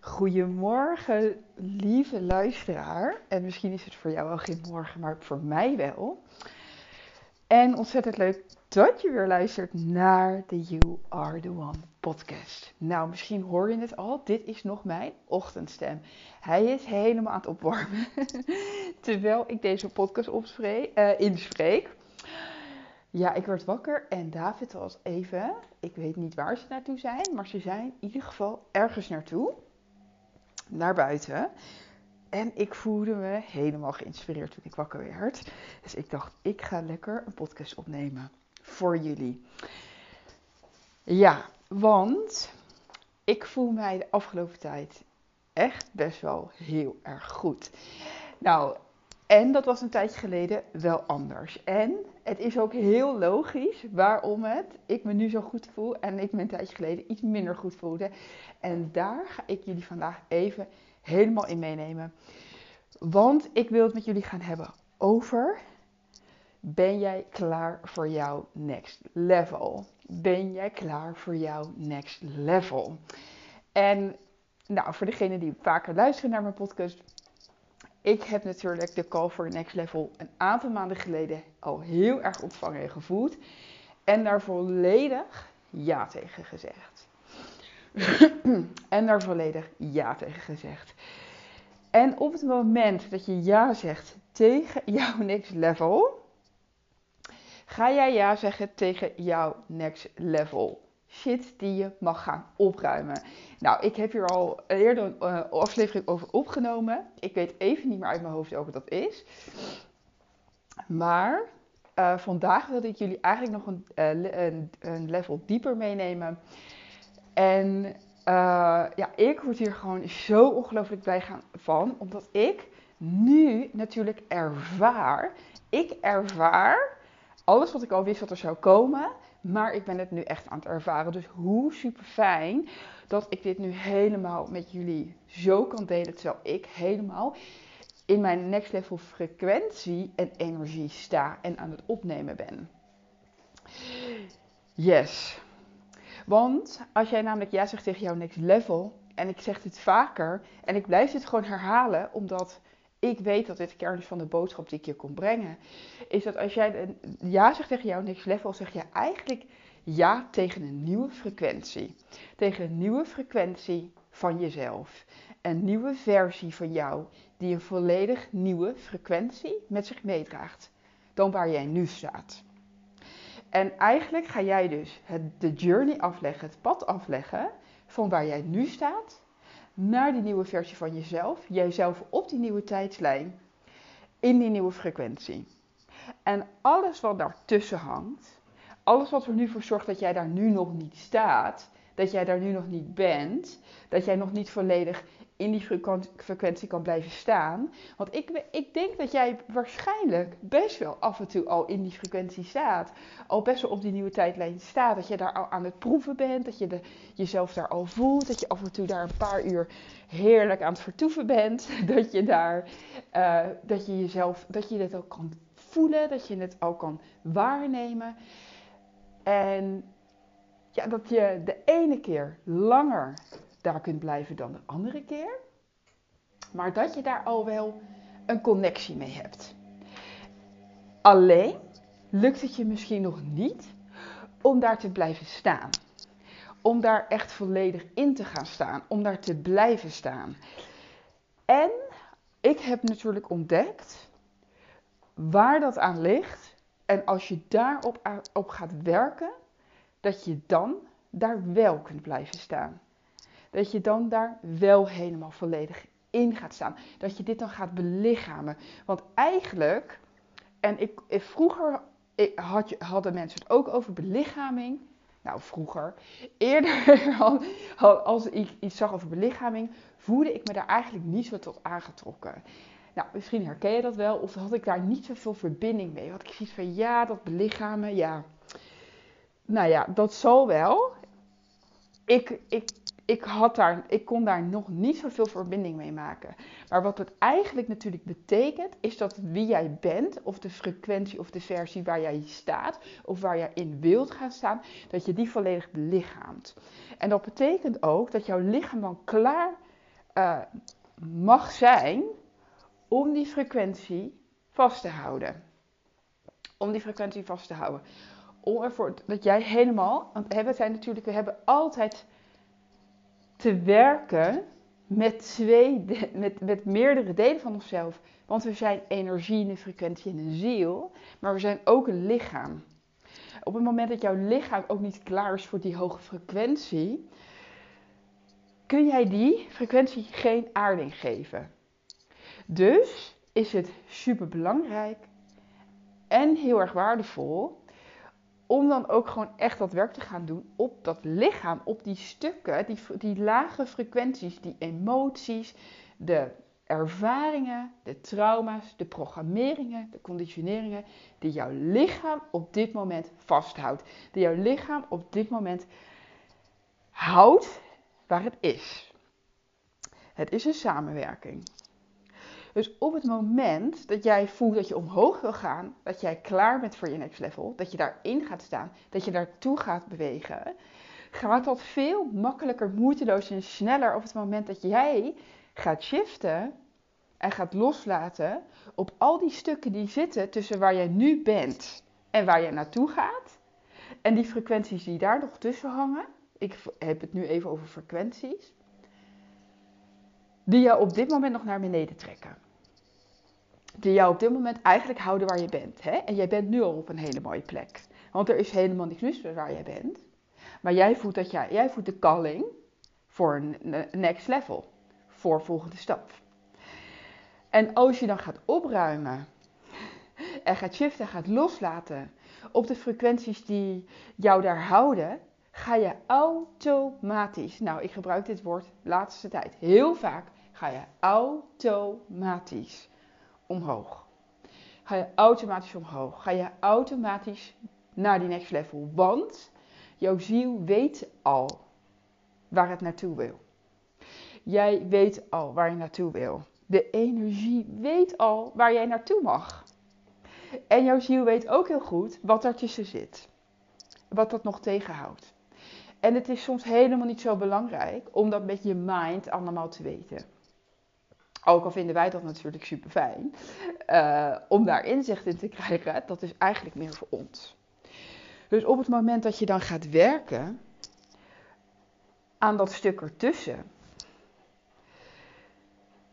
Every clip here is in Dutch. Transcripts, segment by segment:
Goedemorgen, lieve luisteraar. En misschien is het voor jou wel geen morgen, maar voor mij wel. En ontzettend leuk dat je weer luistert naar de You Are The One podcast. Nou, misschien hoor je het al. Dit is nog mijn ochtendstem. Hij is helemaal aan het opwarmen. Terwijl ik deze podcast uh, inspreek. Ja, ik werd wakker en David was even. Ik weet niet waar ze naartoe zijn, maar ze zijn in ieder geval ergens naartoe naar buiten. En ik voelde me helemaal geïnspireerd toen ik wakker werd. Dus ik dacht, ik ga lekker een podcast opnemen voor jullie. Ja, want ik voel mij de afgelopen tijd echt best wel heel erg goed. Nou, en dat was een tijdje geleden wel anders. En het is ook heel logisch waarom het ik me nu zo goed voel en ik me een tijdje geleden iets minder goed voelde. En daar ga ik jullie vandaag even helemaal in meenemen. Want ik wil het met jullie gaan hebben over. Ben jij klaar voor jouw next level? Ben jij klaar voor jouw next level? En nou, voor degenen die vaker luisteren naar mijn podcast, ik heb natuurlijk de Call for Next Level een aantal maanden geleden al heel erg ontvangen en gevoeld. En daar volledig ja tegen gezegd. en daar volledig ja tegen gezegd. En op het moment dat je ja zegt tegen jouw next level, ga jij ja zeggen tegen jouw next level shit die je mag gaan opruimen. Nou, ik heb hier al eerder een uh, aflevering over opgenomen. Ik weet even niet meer uit mijn hoofd welke dat is. Maar uh, vandaag wilde ik jullie eigenlijk nog een, uh, een, een level dieper meenemen. En ja, ik word hier gewoon zo ongelooflijk blij van. Omdat ik nu natuurlijk ervaar. Ik ervaar alles wat ik al wist dat er zou komen. Maar ik ben het nu echt aan het ervaren. Dus hoe super fijn dat ik dit nu helemaal met jullie zo kan delen. Terwijl ik helemaal in mijn next level frequentie en energie sta en aan het opnemen ben. Yes. Want als jij namelijk ja zegt tegen jouw next level, en ik zeg dit vaker, en ik blijf dit gewoon herhalen, omdat ik weet dat dit kern is van de boodschap die ik je kon brengen. Is dat als jij ja zegt tegen jouw next level, zeg je eigenlijk ja tegen een nieuwe frequentie. Tegen een nieuwe frequentie van jezelf. Een nieuwe versie van jou die een volledig nieuwe frequentie met zich meedraagt dan waar jij nu staat. En eigenlijk ga jij dus het, de journey afleggen, het pad afleggen van waar jij nu staat naar die nieuwe versie van jezelf, jijzelf op die nieuwe tijdslijn, in die nieuwe frequentie. En alles wat daartussen hangt, alles wat er nu voor zorgt dat jij daar nu nog niet staat, dat jij daar nu nog niet bent, dat jij nog niet volledig in die frequentie kan blijven staan. Want ik, ik denk dat jij waarschijnlijk best wel af en toe al in die frequentie staat. Al best wel op die nieuwe tijdlijn staat. Dat je daar al aan het proeven bent. Dat je jezelf daar al voelt. Dat je af en toe daar een paar uur heerlijk aan het vertoeven bent. Dat je daar, uh, dat je jezelf, dat je dit ook kan voelen. Dat je het ook kan waarnemen. En ja, dat je de ene keer langer daar kunt blijven dan de andere keer. Maar dat je daar al wel een connectie mee hebt. Alleen lukt het je misschien nog niet om daar te blijven staan. Om daar echt volledig in te gaan staan. Om daar te blijven staan. En ik heb natuurlijk ontdekt waar dat aan ligt. En als je daarop op gaat werken, dat je dan daar wel kunt blijven staan dat je dan daar wel helemaal volledig in gaat staan. Dat je dit dan gaat belichamen. Want eigenlijk, en ik, vroeger had, hadden mensen het ook over belichaming. Nou, vroeger. Eerder, als ik iets zag over belichaming, voelde ik me daar eigenlijk niet zo tot aangetrokken. Nou, misschien herken je dat wel. Of had ik daar niet zoveel verbinding mee. Had ik zoiets van, ja, dat belichamen, ja. Nou ja, dat zal wel. Ik, ik ik, had daar, ik kon daar nog niet zoveel verbinding mee maken. Maar wat het eigenlijk natuurlijk betekent, is dat wie jij bent, of de frequentie of de versie waar jij staat, of waar jij in wilt gaan staan, dat je die volledig belichaamt. En dat betekent ook dat jouw lichaam dan klaar uh, mag zijn om die frequentie vast te houden. Om die frequentie vast te houden. Om ervoor dat jij helemaal, want we zijn natuurlijk, we hebben altijd te werken met, twee, met, met meerdere delen van onszelf. Want we zijn energie, een frequentie en een ziel, maar we zijn ook een lichaam. Op het moment dat jouw lichaam ook niet klaar is voor die hoge frequentie, kun jij die frequentie geen aarding geven. Dus is het super belangrijk en heel erg waardevol om dan ook gewoon echt dat werk te gaan doen op dat lichaam, op die stukken, die, die lage frequenties, die emoties, de ervaringen, de trauma's, de programmeringen, de conditioneringen die jouw lichaam op dit moment vasthoudt. Die jouw lichaam op dit moment houdt waar het is. Het is een samenwerking. Dus op het moment dat jij voelt dat je omhoog wil gaan, dat jij klaar bent voor je next level, dat je daarin gaat staan, dat je daartoe gaat bewegen, gaat dat veel makkelijker, moeiteloos en sneller op het moment dat jij gaat shiften en gaat loslaten op al die stukken die zitten tussen waar jij nu bent en waar je naartoe gaat. En die frequenties die daar nog tussen hangen. Ik heb het nu even over frequenties die jou op dit moment nog naar beneden trekken. Die jou op dit moment eigenlijk houden waar je bent. Hè? En jij bent nu al op een hele mooie plek. Want er is helemaal niks mis met waar jij bent. Maar jij voelt, dat jij, jij voelt de calling voor een next level. Voor volgende stap. En als je dan gaat opruimen en gaat shiften, gaat loslaten op de frequenties die jou daar houden, ga je automatisch, nou ik gebruik dit woord laatste tijd heel vaak, ga je automatisch omhoog. Ga je automatisch omhoog. Ga je automatisch naar die next level. Want jouw ziel weet al waar het naartoe wil. Jij weet al waar je naartoe wil. De energie weet al waar jij naartoe mag. En jouw ziel weet ook heel goed wat daartussen zit. Wat dat nog tegenhoudt. En het is soms helemaal niet zo belangrijk om dat met je mind allemaal te weten. Ook al vinden wij dat natuurlijk super fijn. Uh, om daar inzicht in te krijgen, dat is eigenlijk meer voor ons. Dus op het moment dat je dan gaat werken aan dat stuk ertussen,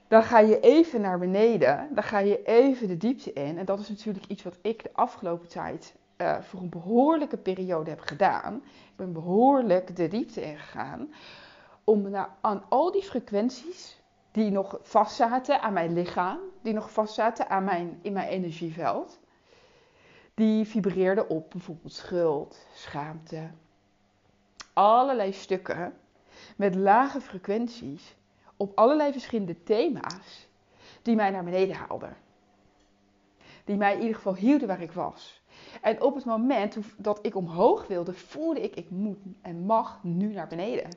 dan ga je even naar beneden, dan ga je even de diepte in. En dat is natuurlijk iets wat ik de afgelopen tijd uh, voor een behoorlijke periode heb gedaan. Ik ben behoorlijk de diepte ingegaan om naar, aan al die frequenties die nog vastzaten aan mijn lichaam, die nog vastzaten aan mijn, in mijn energieveld. Die vibreerden op bijvoorbeeld schuld, schaamte, allerlei stukken met lage frequenties op allerlei verschillende thema's die mij naar beneden haalden. Die mij in ieder geval hielden waar ik was. En op het moment dat ik omhoog wilde, voelde ik, ik moet en mag nu naar beneden.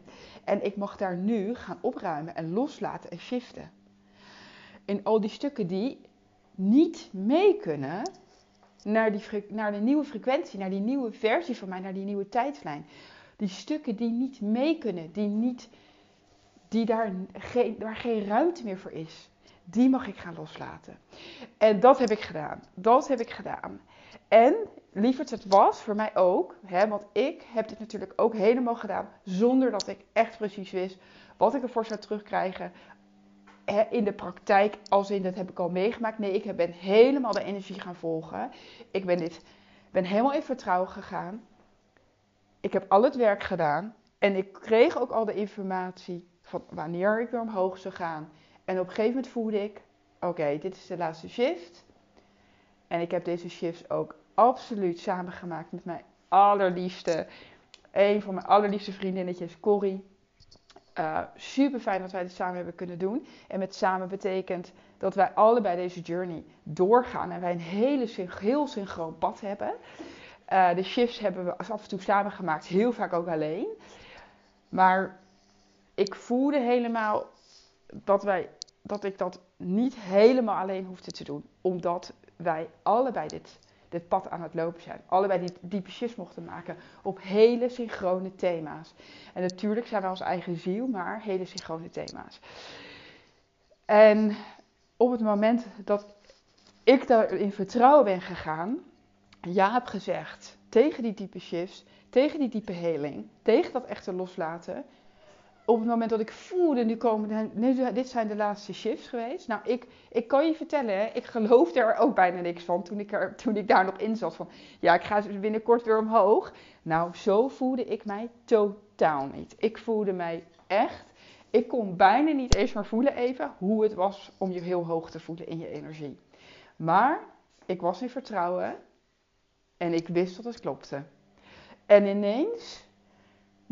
En ik mag daar nu gaan opruimen en loslaten en shiften. In al die stukken die niet mee kunnen naar, die, naar de nieuwe frequentie, naar die nieuwe versie van mij, naar die nieuwe tijdlijn. Die stukken die niet mee kunnen, die, niet, die daar, geen, waar geen ruimte meer voor is, die mag ik gaan loslaten. En dat heb ik gedaan. Dat heb ik gedaan. En lieverd, het was voor mij ook, hè, want ik heb dit natuurlijk ook helemaal gedaan zonder dat ik echt precies wist wat ik ervoor zou terugkrijgen hè, in de praktijk. Als in, dat heb ik al meegemaakt. Nee, ik ben helemaal de energie gaan volgen. Ik ben, dit, ben helemaal in vertrouwen gegaan. Ik heb al het werk gedaan. En ik kreeg ook al de informatie van wanneer ik weer omhoog zou gaan. En op een gegeven moment voelde ik, oké, dit is de laatste shift. En ik heb deze shifts ook absoluut samengemaakt met mijn allerliefste, een van mijn allerliefste vriendinnetjes, Corrie. Uh, super fijn dat wij dit samen hebben kunnen doen. En met samen betekent dat wij allebei deze journey doorgaan en wij een hele, heel synchroon pad hebben. Uh, de shifts hebben we af en toe samen gemaakt, heel vaak ook alleen. Maar ik voelde helemaal dat, wij, dat ik dat niet helemaal alleen hoefde te doen. Omdat wij allebei dit, dit pad aan het lopen zijn. Allebei die diepe shifts mochten maken op hele synchrone thema's. En natuurlijk zijn wij ons eigen ziel, maar hele synchrone thema's. En op het moment dat ik daar in vertrouwen ben gegaan, ja heb gezegd tegen die diepe shifts, tegen die diepe heling, tegen dat echte loslaten. Op het moment dat ik voelde, nu komen, dit zijn de laatste shifts geweest. Nou, ik, ik kan je vertellen, ik geloofde er ook bijna niks van toen ik, er, toen ik daar nog in zat. Van, ja, ik ga binnenkort weer omhoog. Nou, zo voelde ik mij totaal niet. Ik voelde mij echt, ik kon bijna niet eens maar voelen even hoe het was om je heel hoog te voelen in je energie. Maar ik was in vertrouwen en ik wist dat het klopte. En ineens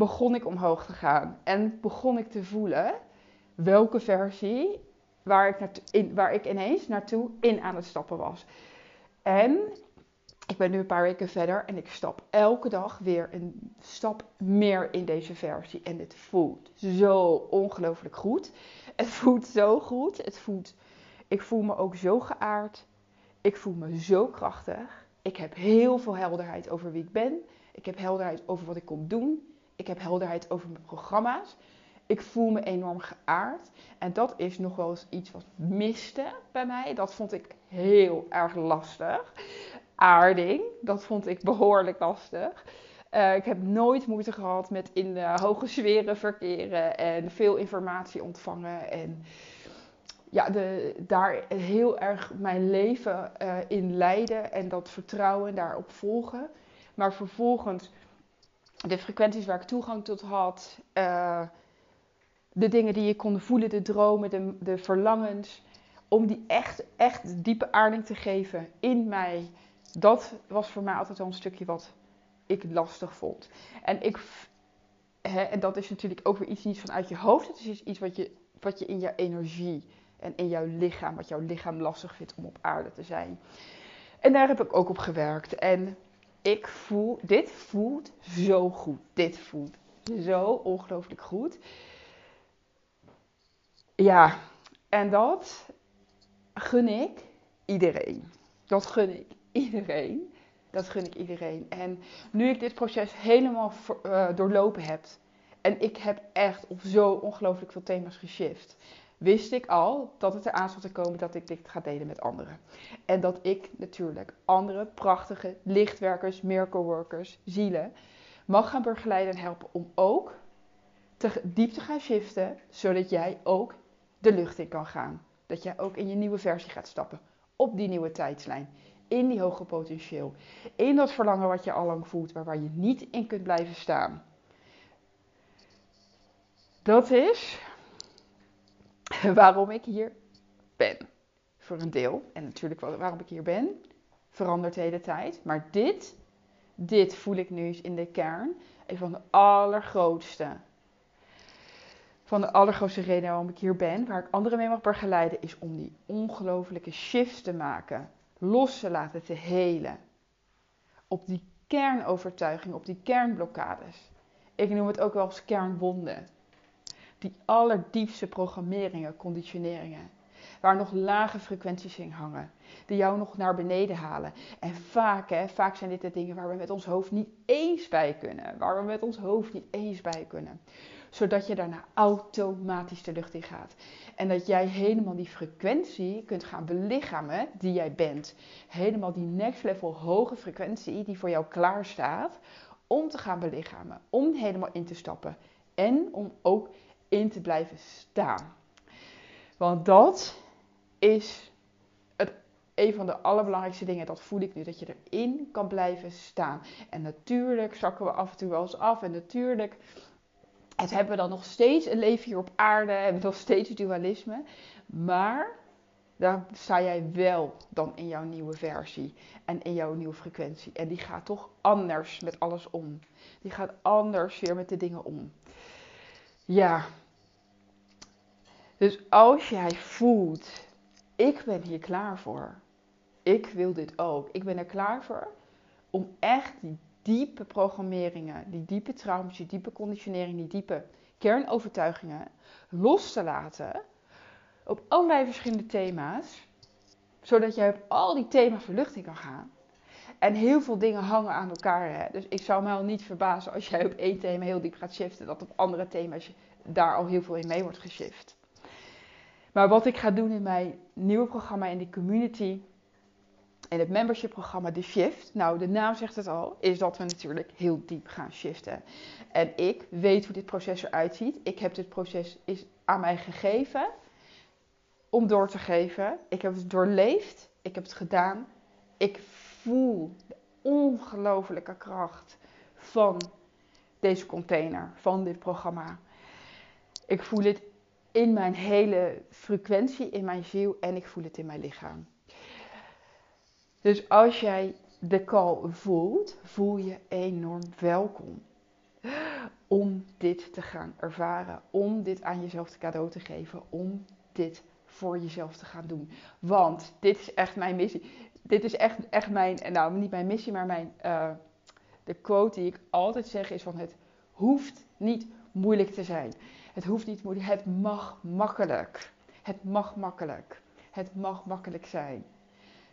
begon ik omhoog te gaan. En begon ik te voelen welke versie waar ik, in, waar ik ineens naartoe in aan het stappen was. En ik ben nu een paar weken verder en ik stap elke dag weer een stap meer in deze versie. En het voelt zo ongelooflijk goed. Het voelt zo goed. Het voelt, ik voel me ook zo geaard. Ik voel me zo krachtig. Ik heb heel veel helderheid over wie ik ben. Ik heb helderheid over wat ik kom doen. Ik heb helderheid over mijn programma's. Ik voel me enorm geaard. En dat is nog wel eens iets wat miste bij mij. Dat vond ik heel erg lastig. Aarding, dat vond ik behoorlijk lastig. Uh, ik heb nooit moeite gehad met in de hoge sferen verkeren en veel informatie ontvangen. En ja, de, daar heel erg mijn leven uh, in leiden en dat vertrouwen daarop volgen. Maar vervolgens de frequenties waar ik toegang tot had, uh, de dingen die ik kon voelen, de dromen, de, de verlangens, om die echt, echt diepe aarding te geven in mij, dat was voor mij altijd wel een stukje wat ik lastig vond. En, ik, hè, en dat is natuurlijk ook weer iets niet vanuit je hoofd, het is iets wat je, wat je in je energie en in jouw lichaam, wat jouw lichaam lastig vindt om op aarde te zijn. En daar heb ik ook op gewerkt. En ik voel, dit voelt zo goed. Dit voelt zo ongelooflijk goed. Ja, en dat gun ik iedereen. Dat gun ik iedereen. Dat gun ik iedereen. En nu ik dit proces helemaal uh, doorlopen heb. En ik heb echt op zo ongelooflijk veel thema's geshift wist ik al dat het eraan zat te komen dat ik dit ga delen met anderen. En dat ik natuurlijk andere prachtige lichtwerkers, miracle workers, zielen mag gaan begeleiden en helpen om ook te, diep te gaan shiften, zodat jij ook de lucht in kan gaan. Dat jij ook in je nieuwe versie gaat stappen, op die nieuwe tijdslijn, in die hoge potentieel, in dat verlangen wat je al lang voelt, maar waar je niet in kunt blijven staan. Dat is waarom ik hier ben. Voor een deel. En natuurlijk waarom ik hier ben. Verandert de hele tijd. Maar dit, dit voel ik nu in de kern. Een van de allergrootste. Van de allergrootste reden waarom ik hier ben. Waar ik anderen mee mag begeleiden. Is om die ongelofelijke shifts te maken. Los te laten te helen. Op die kernovertuiging. Op die kernblokkades. Ik noem het ook wel als kernwonden die allerdiepste programmeringen, conditioneringen. Waar nog lage frequenties in hangen. Die jou nog naar beneden halen. En vaak, hè, vaak zijn dit de dingen waar we met ons hoofd niet eens bij kunnen. Waar we met ons hoofd niet eens bij kunnen. Zodat je daarna automatisch de lucht in gaat. En dat jij helemaal die frequentie kunt gaan belichamen die jij bent. Helemaal die next level hoge frequentie die voor jou klaar staat. Om te gaan belichamen. Om helemaal in te stappen. En om ook in te blijven staan. Want dat is het, een van de allerbelangrijkste dingen. Dat voel ik nu. Dat je erin kan blijven staan. En natuurlijk zakken we af en toe wel eens af. En natuurlijk het hebben we dan nog steeds een leven hier op aarde. Hebben we nog steeds dualisme. Maar dan sta jij wel dan in jouw nieuwe versie en in jouw nieuwe frequentie. En die gaat toch anders met alles om. Die gaat anders weer met de dingen om. Ja. Dus als jij voelt, ik ben hier klaar voor. Ik wil dit ook. Ik ben er klaar voor om echt die diepe programmeringen, die diepe trauma's, die diepe conditionering, die diepe kernovertuigingen los te laten op allerlei verschillende thema's, zodat jij op al die thema's verluchting kan gaan. En heel veel dingen hangen aan elkaar. Hè? Dus ik zou me al niet verbazen als jij op één thema heel diep gaat shiften, dat op andere thema's daar al heel veel in mee wordt geshift. Maar wat ik ga doen in mijn nieuwe programma in de community, in het membership programma de Shift, nou de naam zegt het al, is dat we natuurlijk heel diep gaan shiften. En ik weet hoe dit proces eruit ziet. Ik heb dit proces is aan mij gegeven om door te geven. Ik heb het doorleefd, ik heb het gedaan. Ik voel de ongelofelijke kracht van deze container, van dit programma. Ik voel het in mijn hele frequentie, in mijn ziel en ik voel het in mijn lichaam. Dus als jij de call voelt, voel je enorm welkom om dit te gaan ervaren, om dit aan jezelf te cadeau te geven, om dit voor jezelf te gaan doen. Want dit is echt mijn missie. Dit is echt, echt mijn, nou niet mijn missie, maar mijn, uh, de quote die ik altijd zeg is van het hoeft niet moeilijk te zijn. Het hoeft niet moeilijk, het mag makkelijk. Het mag makkelijk. Het mag makkelijk zijn.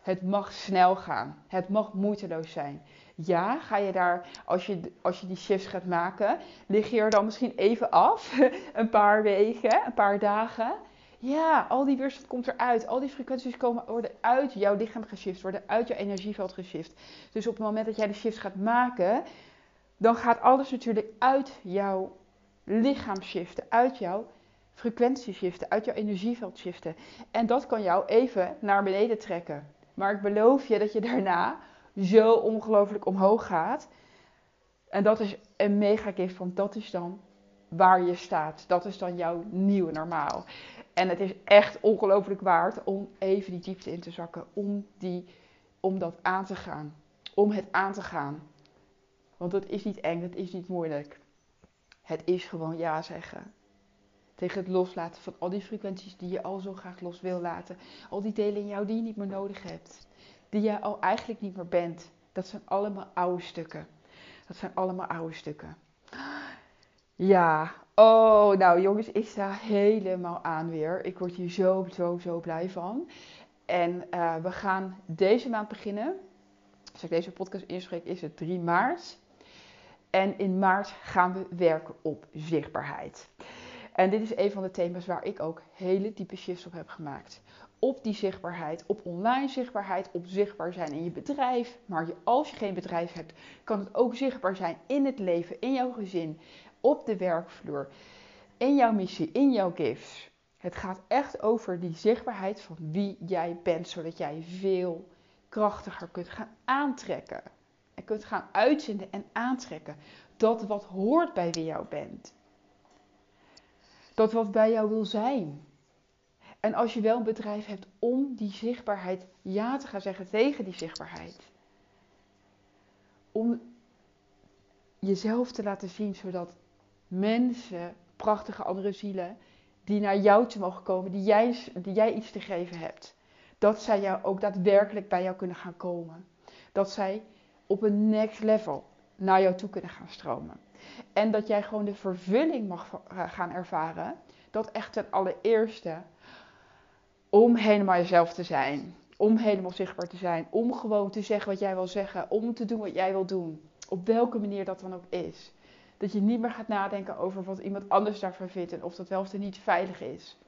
Het mag snel gaan. Het mag moeiteloos zijn. Ja, ga je daar, als je, als je die shifts gaat maken, lig je er dan misschien even af. een paar weken, een paar dagen. Ja, al die weerstand komt eruit. Al die frequenties komen, worden uit jouw lichaam geshift, worden uit jouw energieveld geshift. Dus op het moment dat jij de shifts gaat maken, dan gaat alles natuurlijk uit jouw lichaam shiften, uit jouw frequentie shiften, uit jouw energieveld shiften. En dat kan jou even naar beneden trekken. Maar ik beloof je dat je daarna zo ongelooflijk omhoog gaat. En dat is een mega gift, want dat is dan waar je staat. Dat is dan jouw nieuwe normaal. En het is echt ongelooflijk waard om even die diepte in te zakken. Om, die, om dat aan te gaan. Om het aan te gaan. Want het is niet eng, het is niet moeilijk. Het is gewoon ja zeggen. Tegen het loslaten van al die frequenties die je al zo graag los wil laten. Al die delen in jou die je niet meer nodig hebt. Die je al eigenlijk niet meer bent. Dat zijn allemaal oude stukken. Dat zijn allemaal oude stukken. Ja, oh, nou jongens, ik sta helemaal aan weer. Ik word hier zo, zo, zo blij van. En uh, we gaan deze maand beginnen. Als ik deze podcast inspreek, is het 3 maart. En in maart gaan we werken op zichtbaarheid. En dit is een van de thema's waar ik ook hele diepe shifts op heb gemaakt. Op die zichtbaarheid, op online zichtbaarheid, op zichtbaar zijn in je bedrijf. Maar als je geen bedrijf hebt, kan het ook zichtbaar zijn in het leven, in jouw gezin, op de werkvloer, in jouw missie, in jouw gifts. Het gaat echt over die zichtbaarheid van wie jij bent, zodat jij veel krachtiger kunt gaan aantrekken. En kunt gaan uitzenden en aantrekken. Dat wat hoort bij wie jou bent. Dat wat bij jou wil zijn. En als je wel een bedrijf hebt om die zichtbaarheid ja te gaan zeggen tegen die zichtbaarheid. Om jezelf te laten zien zodat mensen, prachtige andere zielen, die naar jou te mogen komen, die jij, die jij iets te geven hebt. Dat zij jou ook daadwerkelijk bij jou kunnen gaan komen. Dat zij op een next level naar jou toe kunnen gaan stromen. En dat jij gewoon de vervulling mag eh, gaan ervaren. Dat echt ten allereerste om helemaal jezelf te zijn. Om helemaal zichtbaar te zijn. Om gewoon te zeggen wat jij wil zeggen. Om te doen wat jij wil doen. Op welke manier dat dan ook is. Dat je niet meer gaat nadenken over wat iemand anders daarvan vindt en of dat wel of niet veilig is.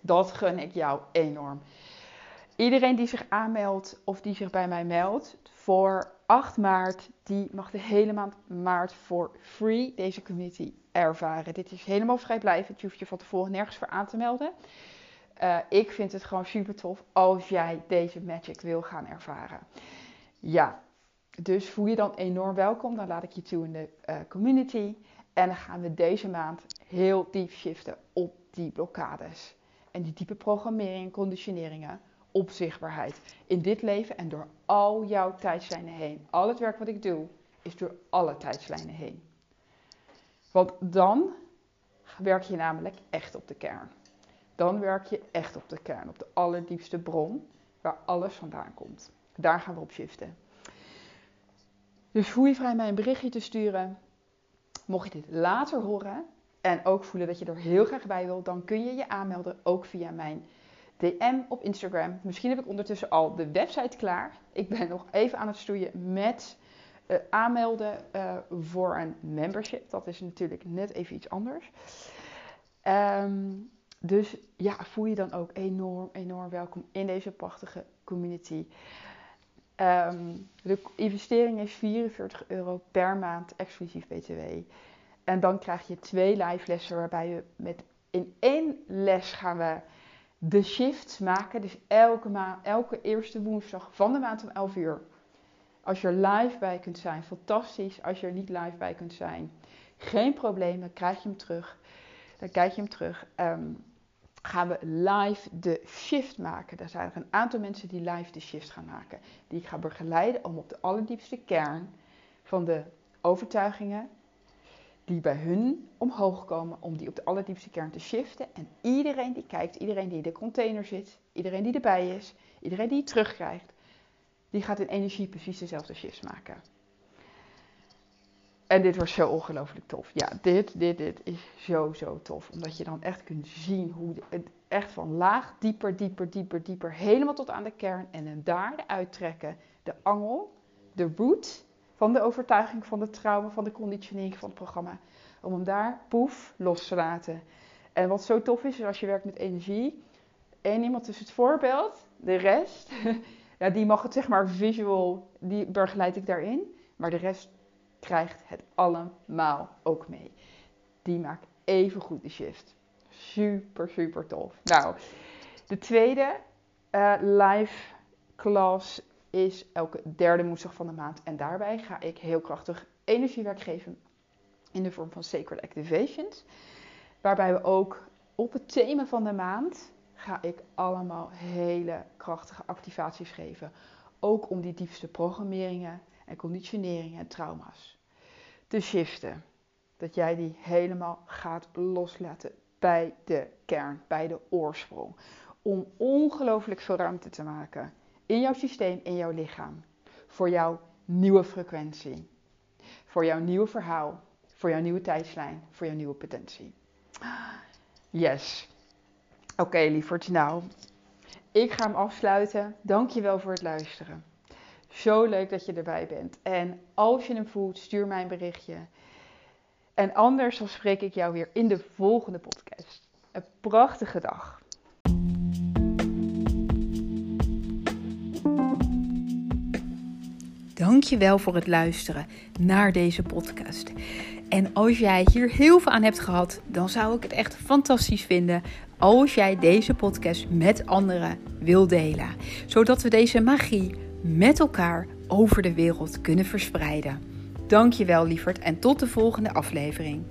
Dat gun ik jou enorm. Iedereen die zich aanmeldt of die zich bij mij meldt voor 8 maart, die mag de hele maand maart voor free deze community ervaren. Dit is helemaal vrijblijvend. Je hoeft je van tevoren nergens voor aan te melden. Uh, ik vind het gewoon super tof als jij deze magic wil gaan ervaren. Ja, dus voel je dan enorm welkom. Dan laat ik je toe in de uh, community. En dan gaan we deze maand heel diep shiften op die blokkades. en die diepe programmering en conditioneringen op zichtbaarheid. In dit leven en door al jouw tijdslijnen heen. Al het werk wat ik doe, is door alle tijdslijnen heen. Want dan werk je namelijk echt op de kern. Dan werk je echt op de kern, op de allerdiepste bron waar alles vandaan komt. Daar gaan we op shiften. Dus voel je vrij mij een berichtje te sturen. Mocht je dit later horen en ook voelen dat je er heel graag bij wil, dan kun je je aanmelden ook via mijn DM op Instagram. Misschien heb ik ondertussen al de website klaar. Ik ben nog even aan het stoeien met uh, aanmelden uh, voor een membership. Dat is natuurlijk net even iets anders. Um, dus ja, voel je dan ook enorm, enorm welkom in deze prachtige community. Um, de investering is 44 euro per maand, exclusief BTW. En dan krijg je twee live lessen waarbij we met in één les gaan we de shifts maken. Dus elke, elke eerste woensdag van de maand om 11 uur. Als je er live bij kunt zijn, fantastisch. Als je er niet live bij kunt zijn, geen probleem, dan krijg je hem terug. Dan kijk je hem terug. Um, gaan we live de shift maken. Er zijn er een aantal mensen die live de shift gaan maken. Die ik ga begeleiden om op de allerdiepste kern van de overtuigingen die bij hun omhoog komen, om die op de allerdiepste kern te shiften. En iedereen die kijkt, iedereen die in de container zit, iedereen die erbij is, iedereen die het terugkrijgt, die gaat in energie precies dezelfde shifts maken. En dit was zo ongelooflijk tof. Ja, dit, dit, dit is zo, zo tof. Omdat je dan echt kunt zien hoe het echt van laag, dieper, dieper, dieper, dieper, helemaal tot aan de kern. En dan daar uittrekken. De angel, de root van de overtuiging, van de trauma, van de conditionering van het programma. Om hem daar, poef, los te laten. En wat zo tof is, is als je werkt met energie. Eén iemand is het voorbeeld, de rest, ja, die mag het zeg maar visual, die begeleid ik daarin. Maar de rest krijgt het allemaal ook mee. Die maakt even goed de shift. Super, super tof. Nou, de tweede uh, live class is elke derde woensdag van de maand. En daarbij ga ik heel krachtig energiewerk geven in de vorm van Sacred Activations. Waarbij we ook op het thema van de maand ga ik allemaal hele krachtige activaties geven. Ook om die diepste programmeringen en conditioneringen en trauma's te shiften. Dat jij die helemaal gaat loslaten bij de kern, bij de oorsprong. Om ongelooflijk veel ruimte te maken in jouw systeem, in jouw lichaam. Voor jouw nieuwe frequentie. Voor jouw nieuwe verhaal. Voor jouw nieuwe tijdslijn. Voor jouw nieuwe potentie. Yes. Oké, okay, lieverd. Nou, ik ga hem afsluiten. Dankjewel voor het luisteren. Zo leuk dat je erbij bent. En als je hem voelt, stuur mij een berichtje. En anders dan spreek ik jou weer in de volgende podcast. Een prachtige dag. Dankjewel voor het luisteren naar deze podcast. En als jij hier heel veel aan hebt gehad, dan zou ik het echt fantastisch vinden als jij deze podcast met anderen wil delen. Zodat we deze magie met elkaar over de wereld kunnen verspreiden. Dankjewel lieverd en tot de volgende aflevering.